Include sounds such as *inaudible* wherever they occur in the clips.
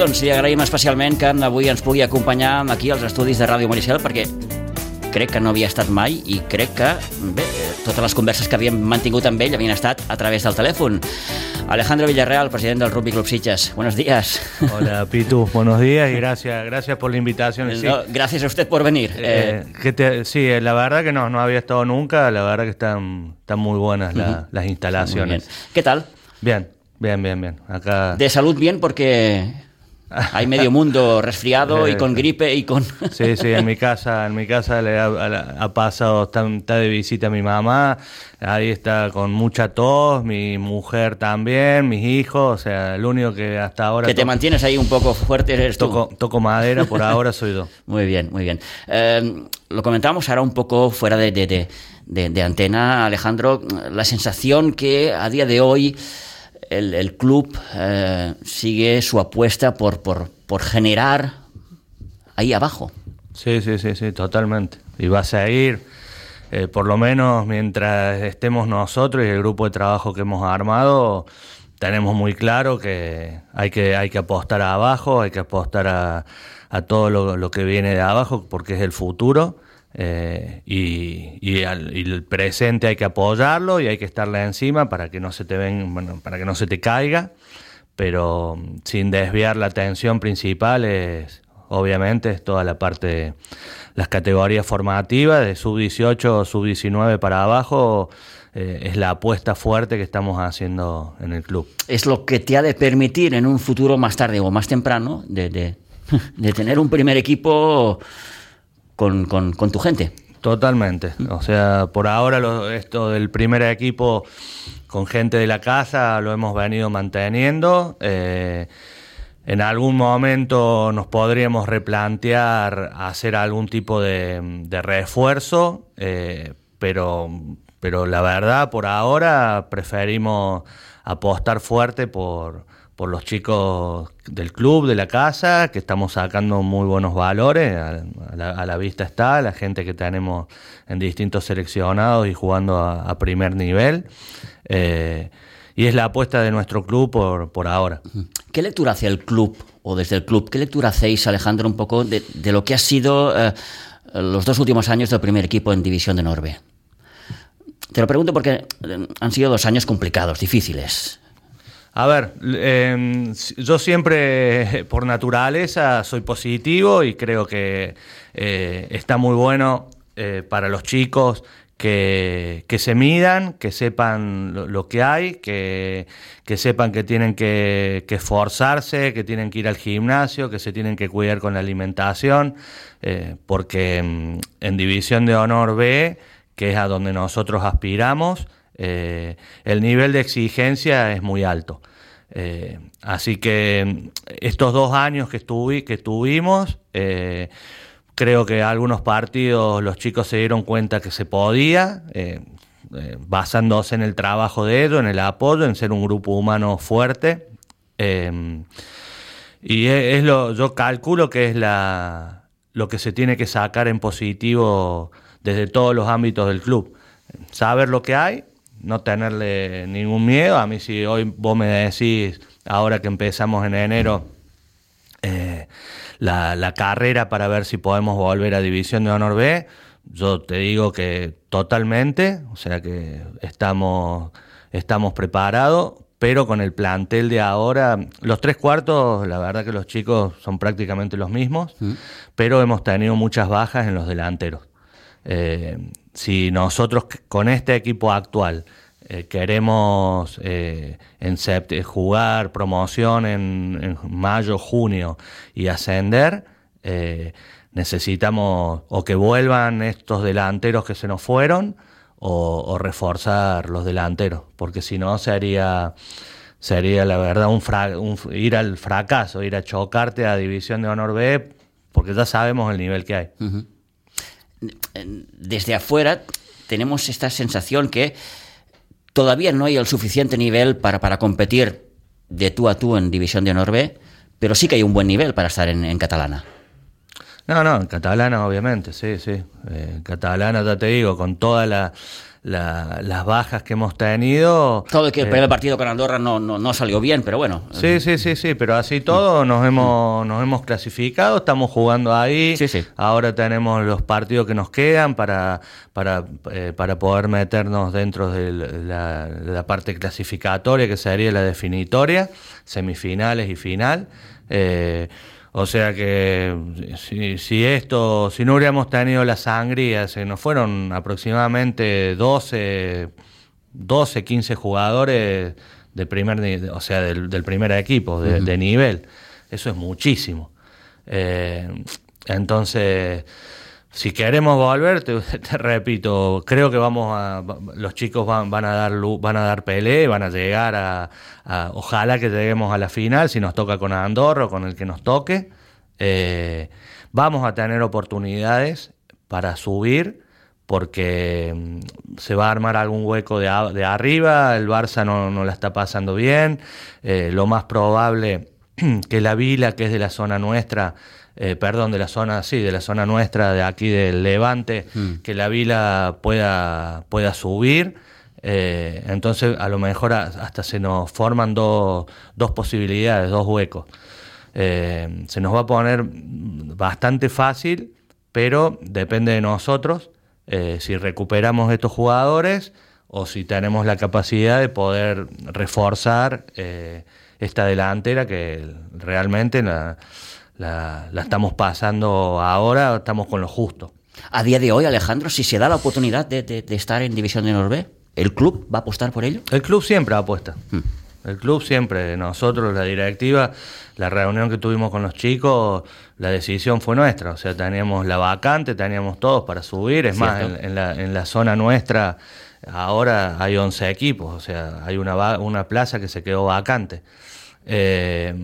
Doncs li agraïm especialment que avui ens pugui acompanyar aquí als estudis de Ràdio Maricel perquè crec que no havia estat mai i crec que, bé, totes les converses que havíem mantingut amb ell havien estat a través del telèfon. Alejandro Villarreal, president del Rugby Club Sitges. Buenos días. Hola, Pitu. Buenos días y gracias, gracias por la invitación. Sí. No, gracias a usted por venir. Eh, eh, que te, sí, eh, la verdad que no, no había estado nunca. La verdad que están, están muy buenas la, uh -huh. las instalaciones. Bien. ¿Qué tal? Bien, bien, bien, bien. Acá... De salud bien porque hay medio mundo resfriado y con gripe y con... Sí, sí, en mi casa, en mi casa le ha, ha pasado, está, está, de visita mi mamá, ahí está con mucha tos, mi mujer también, mis hijos, o sea, el único que hasta ahora... Que te mantienes ahí un poco fuerte eres tú. Toco, toco madera, por *laughs* ahora soy yo. Muy bien, muy bien. Eh, lo comentamos ahora un poco fuera de, de, de, de antena, Alejandro, la sensación que a día de hoy el, el club eh, sigue su apuesta por, por, por, generar ahí abajo. Sí, sí, sí, sí, totalmente. Y va a seguir, eh, por lo menos mientras estemos nosotros y el grupo de trabajo que hemos armado, tenemos muy claro que hay que, hay que apostar a abajo, hay que apostar a, a todo lo, lo que viene de abajo, porque es el futuro. Eh, y, el presente hay que apoyarlo y hay que estarle encima para que no se te ven, bueno, para que no se te caiga, pero sin desviar la atención principal es obviamente es toda la parte las categorías formativas de sub 18 sub 19 para abajo eh, es la apuesta fuerte que estamos haciendo en el club. Es lo que te ha de permitir en un futuro más tarde o más temprano de, de, *laughs* de tener un primer equipo con, con, con tu gente. Totalmente. O sea, por ahora esto del primer equipo con gente de la casa lo hemos venido manteniendo. Eh, en algún momento nos podríamos replantear hacer algún tipo de, de refuerzo, eh, pero, pero la verdad por ahora preferimos apostar fuerte por, por los chicos del club, de la casa, que estamos sacando muy buenos valores, a, la, a la, vista está, la gente que tenemos en distintos seleccionados y jugando a, a primer nivel. Eh, y es la apuesta de nuestro club por, por, ahora. ¿Qué lectura hace el club o desde el club? ¿Qué lectura hacéis, Alejandro, un poco de, de lo que ha sido eh, los dos últimos años del primer equipo en División de Norbe? Te lo pregunto porque eh, han sido dos años complicados, difíciles. A ver, eh, yo siempre *laughs* por naturaleza soy positivo y creo que eh, está muy bueno eh, para los chicos que, que, se midan, que sepan lo, que hay, que, que, sepan que tienen que, esforzarse, que tienen que ir al gimnasio, que se tienen que cuidar con la alimentación, eh, porque en División de Honor B, que es a donde nosotros aspiramos, eh, el nivel de exigencia es muy alto. Eh, así que estos dos años que, estuvi, que tuvimos, eh, creo que algunos partidos los chicos se dieron cuenta que se podía, eh, basándose en el trabajo de ellos, en el apoyo, en ser un grupo humano fuerte. y es, es, lo, yo calculo que es la, lo que se tiene que sacar en positivo desde todos los ámbitos del club. Saber lo que hay, no tenerle ningún miedo. A mí si hoy vos me decís, ahora que empezamos en enero, eh, la, la, carrera para ver si podemos volver a División de Honor B, yo te digo que totalmente, o sea que estamos, estamos preparados, pero con el plantel de ahora, los tres cuartos, la verdad que los chicos son prácticamente los mismos, mm. pero hemos tenido muchas bajas en los delanteros. Eh, si nosotros con este equipo actual eh, queremos eh, sept jugar promoción en, mayo, junio y ascender, eh, necesitamos o que vuelvan estos delanteros que se nos fueron o, reforzar los delanteros, porque si no sería sería la verdad un, fra ir al fracaso, ir a chocarte a División de Honor B, porque ya sabemos el nivel que hay. Desde afuera tenemos esta sensación que todavía no hay el suficiente nivel para, para competir de tú a tú en División de Honor B, pero sí que hay un buen nivel para estar en, catalana. No, no, en catalana obviamente, sí, sí. Eh, catalana ya te digo, con toda la, las bajas que hemos tenido. Todo que el primer partido con Andorra no, no, no, salió bien, pero bueno. Sí, sí, sí, sí, pero así todo nos hemos, nos hemos clasificado, estamos jugando ahí. Sí, sí. Ahora tenemos los partidos que nos quedan para, para, para poder meternos dentro de la, la, parte clasificatoria, que sería la definitoria, semifinales y final. Eh, o sea que si, si, esto, si no hubiéramos tenido la sangría, se nos fueron aproximadamente 12, 12 15 jugadores de primer, o sea, del, primer equipo, de, nivel. Eso es muchísimo. Eh, entonces, si queremos volver, *laughs* te, repito, creo que vamos a, los chicos van, van a dar van a dar pelea, van a llegar a, ojalá que lleguemos a la final, si nos toca con Andorra o con el que nos toque, eh, vamos a tener oportunidades para subir porque mm, se va a armar algún hueco de, de arriba, el Barça no, no, la está pasando bien, eh, lo más probable *clears throat* que la Vila, que es de la zona nuestra, eh, perdón, de la zona, sí, de la zona nuestra, de aquí del Levante, mm. que la vila pueda, pueda subir. Eh, entonces, a lo mejor hasta se nos forman dos posibilidades, dos huecos. Eh, se nos va a poner bastante fácil, pero depende de nosotros si recuperamos estos jugadores o si tenemos la capacidad de poder reforzar esta delantera que realmente la, la, estamos pasando ahora, estamos con lo justo. A día de hoy, Alejandro, si se da la oportunidad de, estar en División de Norbe, ¿el club va a apostar por ello? El club siempre apuesta. Hmm. El club siempre, nosotros, la directiva, la reunión que tuvimos con los chicos, la decisión fue nuestra. O sea, teníamos la vacante, teníamos todos para subir. Es más, en, la, en, la, zona nuestra ahora hay 11 equipos. O sea, hay una, una plaza que se quedó vacante. Eh,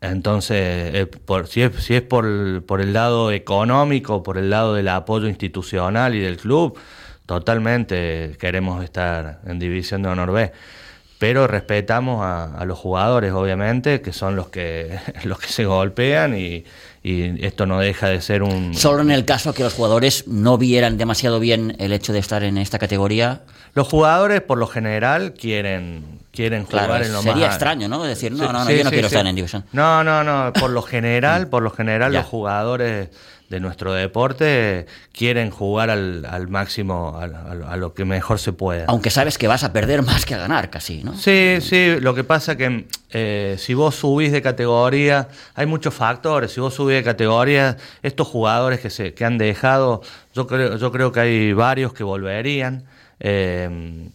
entonces, eh, por, si es, si es por, por, el lado económico, por el lado del apoyo institucional y del club, totalmente queremos estar en División de Honor B. Pero respetamos a, los jugadores, obviamente, que son los que, *laughs* los que se golpean y, y esto no deja de ser un... Solo en el caso que los jugadores no vieran demasiado bien el hecho de estar en esta categoría. Los jugadores, por lo general, quieren quieren jugar en lo sería extraño, ¿no? Decir, no, no, no, yo no quiero estar en división. No, no, no, por lo general, por lo general *laughs* los jugadores de nuestro deporte quieren jugar al, al máximo, a, lo que mejor se pueda. Aunque sabes que vas a perder más que a ganar casi, ¿no? Sí, sí, lo que pasa que eh, si vos subís de categoría, hay muchos factores, si vos subís de categoría, estos jugadores que, se, que han dejado, yo creo, yo creo que hay varios que volverían. Eh,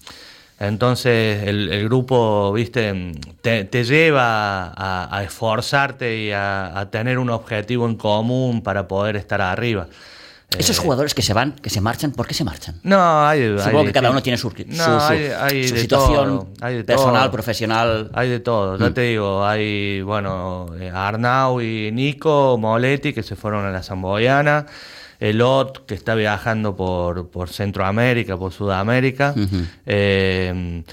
entonces el, grupo, viste, te, lleva a, esforzarte y a, tener un objetivo en común para poder estar arriba. Esos eh, jugadores que se van, que se marchan, ¿por qué se marchan? No, hay. Supongo que cada uno tiene su, situación personal, profesional. Hay de todo, ya mm. te digo, hay, bueno, eh, Arnau y Nico Moletti que se fueron a la Zamboyana. Elot, que está viajando por, por Centroamérica, por Sudamérica. Eh,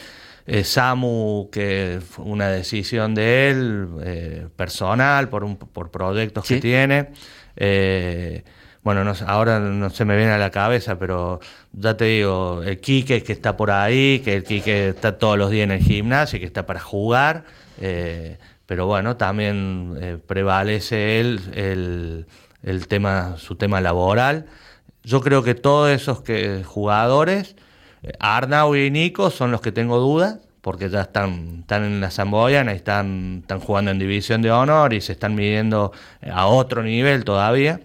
eh, Samu, que fue una decisión de él, eh, personal, por, un, por proyectos que tiene. bueno, no, ahora no se me viene a la cabeza, pero ya te digo, el Quique que está por ahí, que el Quique está todos los días en el gimnasio, que está para jugar, pero bueno, también prevalece él el el tema, su tema laboral. Yo creo que todos esos que, jugadores, eh, Arnau y Nico, son los que tengo dudas, porque ya están, están en la Zamboyana y están, están jugando en División de Honor y se están midiendo eh, a otro nivel todavía.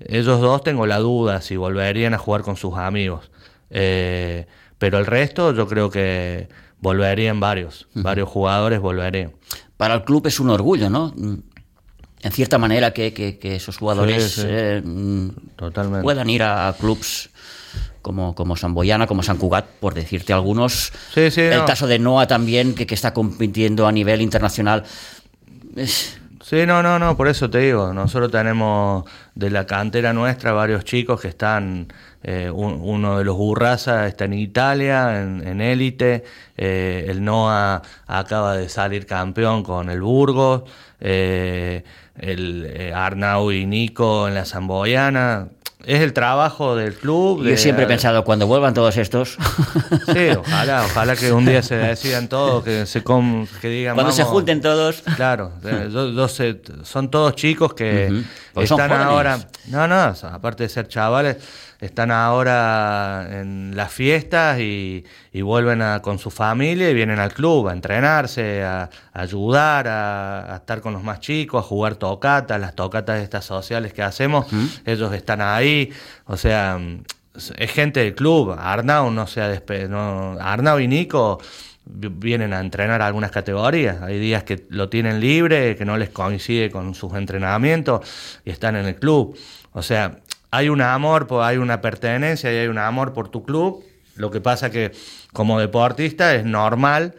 Ellos dos tengo la duda si volverían a jugar con sus amigos. Eh, pero el resto yo creo que volverían varios, varios jugadores volverían. Para el club es un orgullo, ¿no? En cierta manera que, que, esos jugadores eh, puedan ir a, clubs como, como San Boyana, como San Cugat, por decirte algunos. el caso de Noah también, que, que está compitiendo a nivel internacional. Sí, no, no, no, por eso te digo, nosotros tenemos de la cantera nuestra varios chicos que están, eh, uno de los Burraza está en Italia, en élite, eh, el Noah acaba de salir campeón con el Burgos, eh, el Arnau y Nico en la Zamboyana. Es el trabajo del club. Yo siempre he pensado, cuando vuelvan todos estos... *laughs* Sí, ojalá, ojalá que un día se decidan todos, que se que digan... Cuando se junten todos... Claro, son todos chicos que están ahora... No, no, aparte de ser chavales, están ahora en las fiestas y, vuelven con su familia y vienen al club a entrenarse, a, ayudar, a, estar con los más chicos, a jugar tocatas, las tocatas estas sociales que hacemos, ellos están ahí, o sea, es gente del club, Arnau no sea no, Arnau y Nico vienen a entrenar algunas categorías. Hay días que lo tienen libre, que no les coincide con sus entrenamientos y están en el club. O sea, hay un amor, hay una pertenencia y hay un amor por tu club. Lo que pasa que como deportista es normal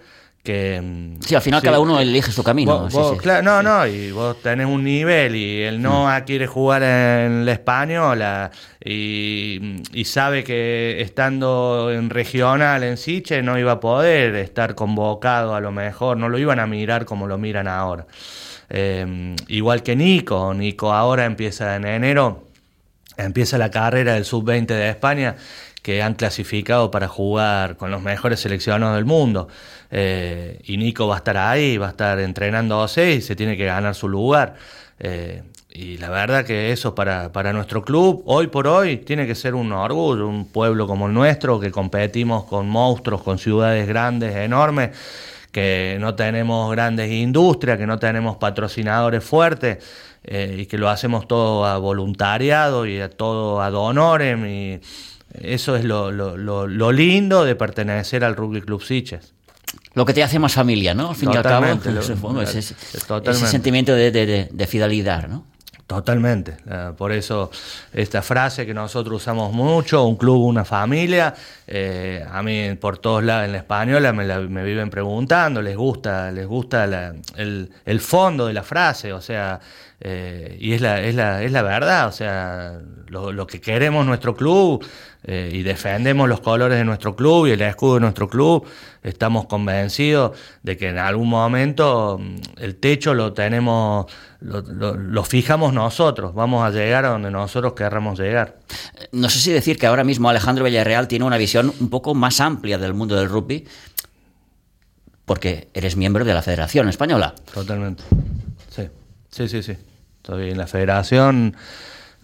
que... Sí, al final cada uno elige su camino. no, no, y vos tenés un nivel y el Noah mm. quiere jugar en la española y, y, sabe que estando en regional en Siche no iba a poder estar convocado a lo mejor, no lo iban a mirar como lo miran ahora. Eh, igual que Nico, Nico ahora empieza en enero empieza la carrera del sub-20 de España que han clasificado para jugar con los mejores seleccionados del mundo. Eh, y Nico va a estar ahí, va a estar entrenando a y se tiene que ganar su lugar. Eh, y la verdad que eso para, para nuestro club, hoy por hoy, tiene que ser un orgullo, un pueblo como el nuestro, que competimos con monstruos, con ciudades grandes, enormes, que no tenemos grandes industrias, que no tenemos patrocinadores fuertes. Eh, y que lo hacemos todo a voluntariado y a todo a honorem y eso es lo, lo, lindo de pertenecer al Rugby Club Siches. Lo que te hace más familia, ¿no? Al fin y al cabo, ese, ese, sentimiento de, de, de fidelidad, ¿no? Totalmente. Eh, por eso esta frase que nosotros usamos mucho, un club, una familia, eh, a mí por todos lados en la española me, viven preguntando, les gusta, les gusta el, el, fondo de la frase, o sea, eh, y es la, es, la, es la verdad, o sea, lo, lo que queremos nuestro club eh, y defendemos los colores de nuestro club y el escudo de nuestro club, estamos convencidos de que en algún momento mm, el techo lo tenemos, lo, fijamos nosotros, vamos a llegar a donde nosotros querramos llegar. No sé si decir que ahora mismo Alejandro Villarreal tiene una visión un poco más amplia del mundo del rugby, porque eres miembro de la Federación Española. Totalmente. Sí, sí, sí, sí. Todavía en la Federación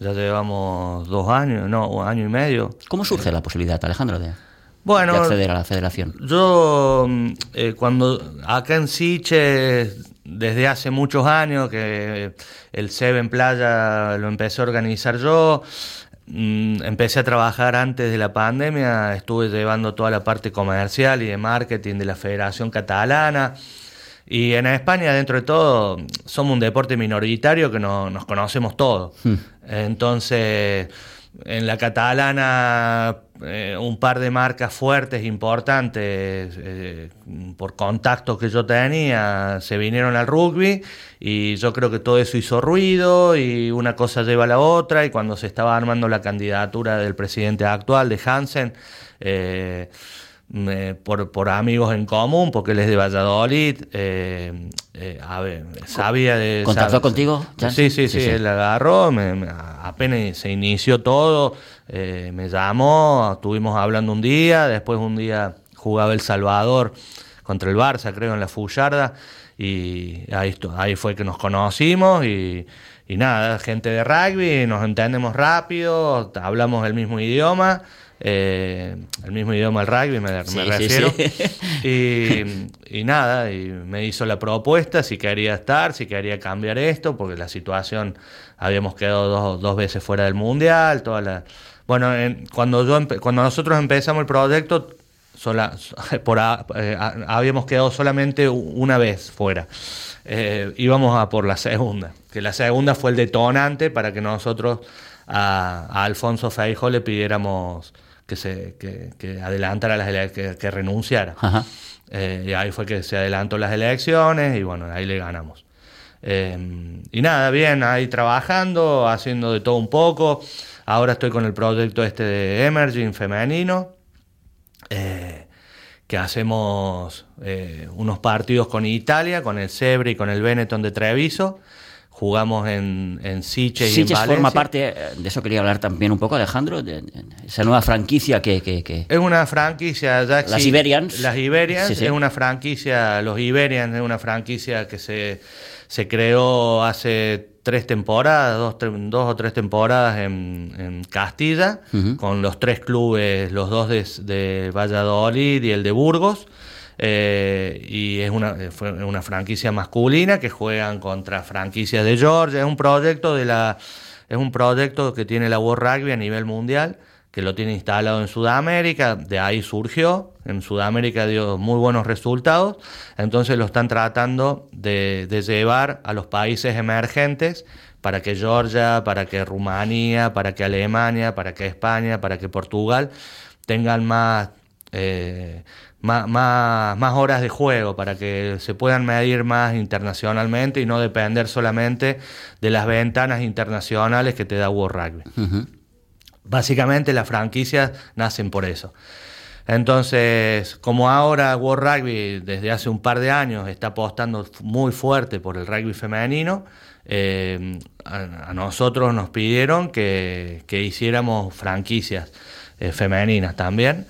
ya llevamos dos años, no, un año y medio. ¿Cómo surge la posibilidad, Alejandro, de, bueno, acceder a la federación? Yo, mm, eh, cuando acá en Siche, desde hace muchos años que el Seven Playa lo empecé a organizar yo, mm, empecé a trabajar antes de la pandemia, estuve llevando toda la parte comercial y de marketing de la Federación Catalana. Y en España, dentro de todo, somos un deporte minoritario que no, nos conocemos todos. Hmm. Entonces, en la catalana, eh, un par de marcas fuertes, importantes, eh, por contactos que yo tenía, se vinieron al rugby y yo creo que todo eso hizo ruido y una cosa lleva a la otra y cuando se estaba armando la candidatura del presidente actual, de Hansen, eh, por, por, amigos en común, porque él es de Valladolid. Eh, eh, a ver, sabía de. ¿Contactó contigo? Sí, sí, sí, él agarró, me, apenas se inició todo, eh, me llamó, estuvimos hablando un día, después un día jugaba El Salvador contra el Barça, creo, en la Fullarda, y ahí, ahí fue que nos conocimos y. Y nada, gente de rugby, nos entendemos rápido, hablamos el mismo idioma eh, el mismo idioma el rugby, me, refiero. *laughs* Y, nada, y me hizo la propuesta si quería estar, si quería cambiar esto, porque la situación, habíamos quedado dos, veces fuera del mundial, toda la... Bueno, cuando, yo cuando nosotros empezamos el proyecto, sola, *laughs* por, eh, habíamos quedado solamente una vez fuera. Eh, íbamos a por la segunda, que la segunda fue el detonante para que nosotros a, a Alfonso Feijo le pidiéramos que se que, adelantara las que, que renunciara. Eh, y ahí fue que se adelantó las elecciones y bueno, ahí le ganamos. Eh, y nada, bien, ahí trabajando, haciendo de todo un poco. Ahora estoy con el proyecto este de Emerging femenino, eh, que hacemos unos partidos con Italia, con el Sebre y con el Benetton de Treviso jugamos en, en Siches y en Valencia. forma parte, eh, de eso quería hablar también un poco, Alejandro, de, de esa nueva franquicia que... que- que- Es una franquicia ya Las Iberians. Las Iberians Sí, sí. es una franquicia, los Iberians es una franquicia que se, se creó hace tres temporadas, dos, dos o tres temporadas en, en Castilla, con los tres clubes, los dos de, de Valladolid y el de Burgos. Eh, y es una, eh, fue una franquicia masculina que juegan contra franquicias de Georgia. Es un proyecto de la, es un proyecto que tiene la World Rugby a nivel mundial, que lo tiene instalado en Sudamérica, de ahí surgió, en Sudamérica dio muy buenos resultados, entonces lo están tratando de, llevar a los países emergentes para que Georgia, para que Rumanía, para que Alemania, para que España, para que Portugal tengan más, eh, más, más, horas de juego, para que se puedan medir más internacionalmente y no depender solamente de las ventanas internacionales que te da World Rugby. Básicamente las franquicias nacen por eso. Entonces, como ahora World Rugby desde hace un par de años está apostando muy fuerte por el rugby femenino, eh, a, nosotros nos pidieron que, que hiciéramos franquicias eh, femeninas también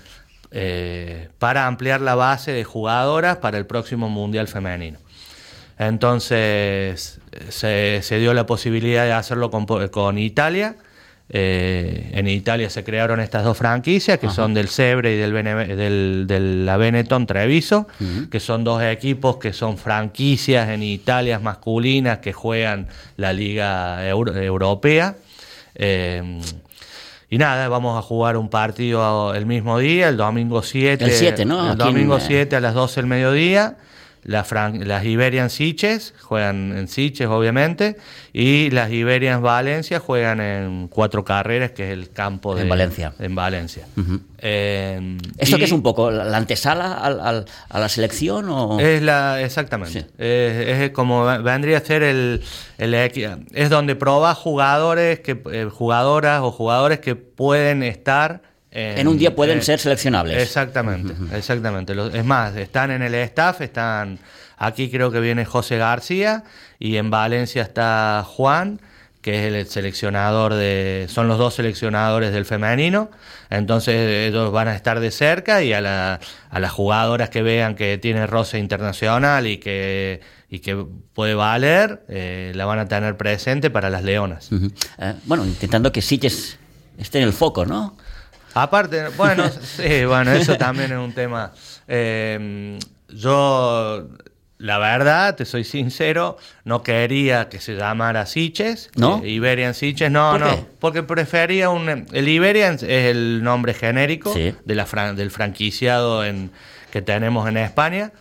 eh, para ampliar la base de jugadoras para el próximo Mundial Femenino. Entonces se, dio la posibilidad de hacerlo con Italia. Eh, en Italia se crearon estas dos franquicias que son del Sebre y del, Bene- del, la Benetton Treviso, que son dos equipos que son franquicias en Italia masculinas que juegan la Liga Euro- Europea. Eh, y nada, vamos a jugar un partido el mismo día, el domingo 7. El 7, ¿no? El Aquí en, domingo eh, 7 a las 12 del mediodía. La Fran- las Iberian Siches juegan en Siches, obviamente. Y las Iberian Valencia juegan en Cuatro Carreras, que es el campo de. En Valencia. En Valencia. Eh, ¿Esto qué es un poco? ¿La la antesala al- al- a la selección o...? Es la, exactamente. Sí. Es, es como vendría a ser el, el es donde probas jugadores que eh, jugadoras o jugadores que pueden estar En un día pueden eh, ser seleccionables. Exactamente, exactamente. Es más, están en el staff, están aquí creo que viene José García y en Valencia está Juan, que es el seleccionador de, son los dos seleccionadores del femenino. Entonces ellos van a estar de cerca y a, la- a las jugadoras que vean que tiene roce internacional y que y que puede valer, eh, la van a tener presente para las leonas. Eh, bueno, intentando que Sitges esté en el foco, ¿no? Aparte, bueno, *laughs* sí, bueno, eso también es un tema. Eh, yo, la verdad, te soy sincero, no quería que se llamara Siches, ¿No? eh, Iberian Siches, no, ¿Por no, qué? porque prefería un... El Iberian es el nombre genérico Sí. de la fran- del franquiciado en, que tenemos en España,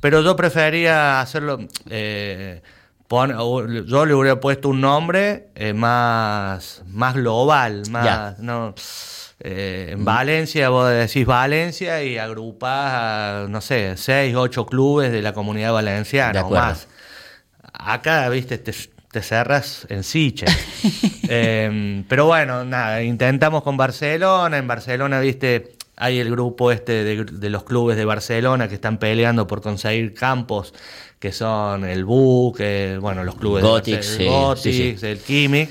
pero yo prefería hacerlo... eh, yo le hubiera puesto un nombre eh, más, más global, más... Ya. No, eh, en Valencia, vos decís Valencia y agrupás a, no sé, seis, ocho clubes de la comunidad valenciana o más. Acá, viste, te, te cerras en Siche. *laughs* Eh, pero bueno, nada, intentamos con Barcelona. En Barcelona, viste, hay el grupo este de, de los clubes de Barcelona que están peleando por conseguir campos que son el BUC, bueno, los clubes Gothic, de sí, Gothic, sí, el Químic.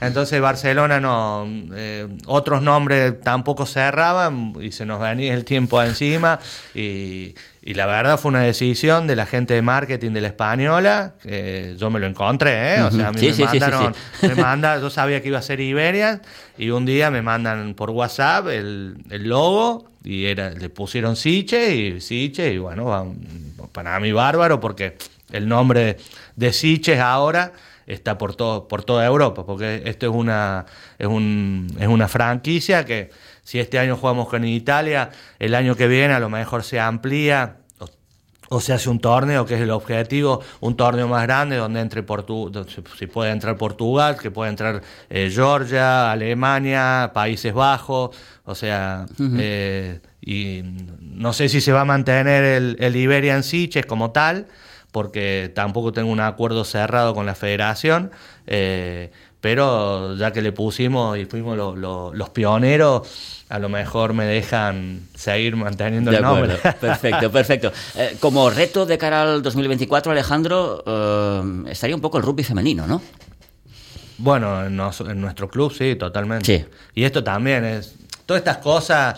Entonces Barcelona no, eh, otros nombres tampoco cerraban y se nos venía el tiempo encima y, y la verdad fue una decisión de la gente de marketing de la española, que yo me lo encontré, ¿eh? o sea, a mí Sí, me sí, sí, sí, mandaron, sí. me manda, yo sabía que iba a ser Iberia y un día me mandan por WhatsApp el, el logo y era, le pusieron Siche y Siche y bueno, para mí bárbaro porque el nombre de Siches ahora está por todo por toda Europa porque esto es una es un es una franquicia que si este año jugamos con Italia el año que viene a lo mejor se amplía o, se hace un torneo que es el objetivo un torneo más grande donde entre Portu si puede entrar Portugal que puede entrar eh, Georgia Alemania Países Bajos o sea eh, y no sé si se va a mantener el, el Iberian Sitges como tal porque tampoco tengo un acuerdo cerrado con la federación, eh, pero ya que le pusimos y fuimos los pioneros, a lo mejor me dejan seguir manteniendo el nombre. Perfecto, perfecto. *laughs* Eh, como reto de cara al 2024, Alejandro, eh, estaría un poco el rugby femenino, ¿no? Bueno, en, nuestro club sí, totalmente. Sí. Y esto también es. Todas estas cosas,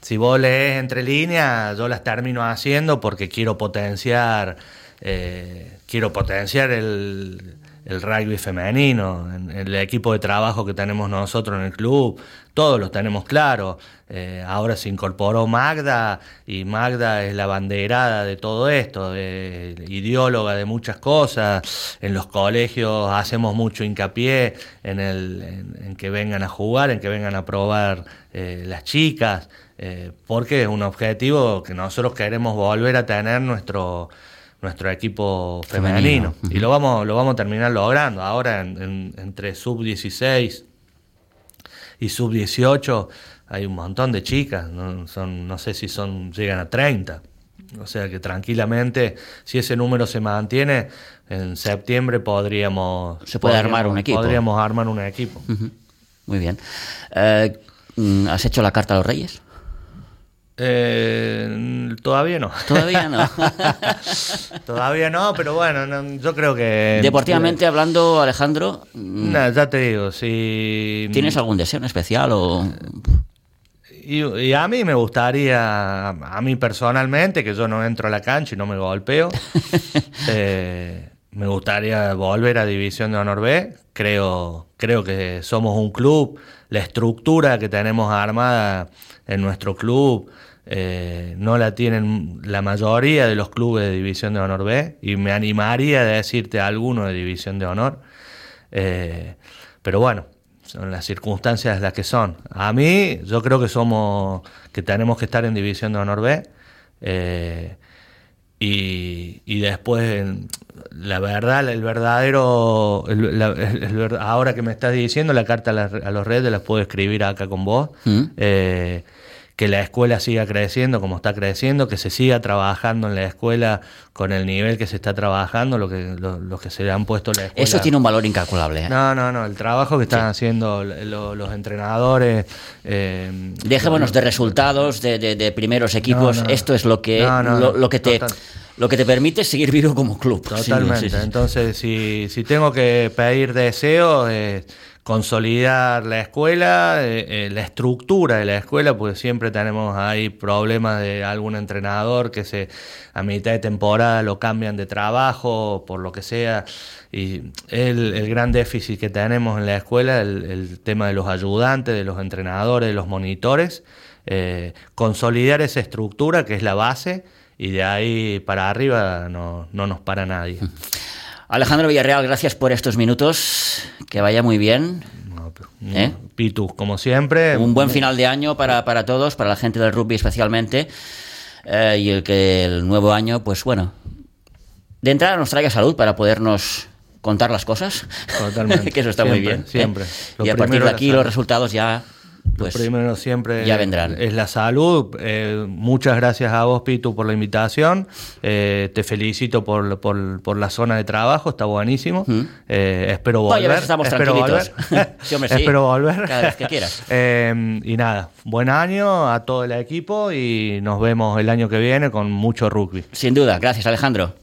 si vos lees entre líneas, yo las termino haciendo porque quiero potenciar. Eh, quiero potenciar el, el rugby femenino, en, el equipo de trabajo que tenemos nosotros en el club, todos los tenemos claros. Eh, ahora se incorporó Magda y Magda es la banderada de todo esto, ideóloga de muchas cosas. En los colegios hacemos mucho hincapié en, el, en, que vengan a jugar, en que vengan a probar eh, las chicas, eh, porque es un objetivo que nosotros queremos volver a tener nuestro nuestro equipo femenino. Y lo vamos, lo vamos a terminar logrando. Ahora entre sub 16 y sub 18 hay un montón de chicas, no, son, no sé si son, llegan a 30. O sea que tranquilamente, si ese número se mantiene, en septiembre podríamos... Se puede armar un equipo. Podríamos armar un equipo. Muy bien. Eh, ¿Has hecho la carta a los reyes? Eh, todavía no. Todavía no. *laughs* todavía no, pero bueno, yo creo que... Deportivamente hablando, Alejandro... Mm, ya te digo, si... ¿Tienes algún deseo especial o...? Y, a mí me gustaría, a mí personalmente, que yo no entro a la cancha y no me golpeo, *laughs* eh, me gustaría volver a División de Honor B. Creo, creo que somos un club, la estructura que tenemos armada en nuestro club eh, no la tienen la mayoría de los clubes de División de Honor B y me animaría a decirte alguno de División de Honor. Eh, pero bueno, son las circunstancias las que son. A mí, yo creo que somos, que tenemos que estar en División de Honor B. Eh, y, después, la verdad, el verdadero, ahora que me estás diciendo, la carta a, los redes la puedo escribir acá con vos. Mm que la escuela siga creciendo como está creciendo, que se siga trabajando en la escuela con el nivel que se está trabajando, lo que, lo, que se le han puesto la escuela. Eso tiene un valor incalculable. ¿eh? No, no, no, el trabajo que están haciendo los entrenadores. Eh, Dejémonos de resultados, de, primeros equipos, esto es lo que, lo, que te... lo que te permite seguir vivo como club. Totalmente. Entonces, si, si tengo que pedir deseos, eh, consolidar la escuela, eh, eh, la estructura de la escuela, porque siempre tenemos ahí problemas de algún entrenador que se a mitad de temporada lo cambian de trabajo, por lo que sea, y el, el gran déficit que tenemos en la escuela, el, tema de los ayudantes, de los entrenadores, de los monitores, eh, consolidar esa estructura que es la base y de ahí para arriba no, no nos para nadie. *laughs* Alejandro Villarreal, gracias por estos minutos. Que vaya muy bien. ¿Eh? Pitu, como siempre. Un buen final de año para, para todos, para la gente del rugby especialmente. Eh, y el que el nuevo año, pues bueno, de entrada nos traiga salud para podernos contar las cosas. Totalmente. *laughs* que eso está muy bien. ¿eh? Siempre. Y a partir de aquí los resultados ya pues primero siempre ya vendrán. es la salud. Eh, muchas gracias a vos, Pitu, por la invitación. Eh, te felicito por, por, la zona de trabajo, está buenísimo. Mm. Eh, espero volver. estamos espero Volver. *laughs* espero volver. Cada vez que quieras. *laughs* y nada, buen año a todo el equipo y nos vemos el año que viene con mucho rugby. Sin duda, gracias Alejandro.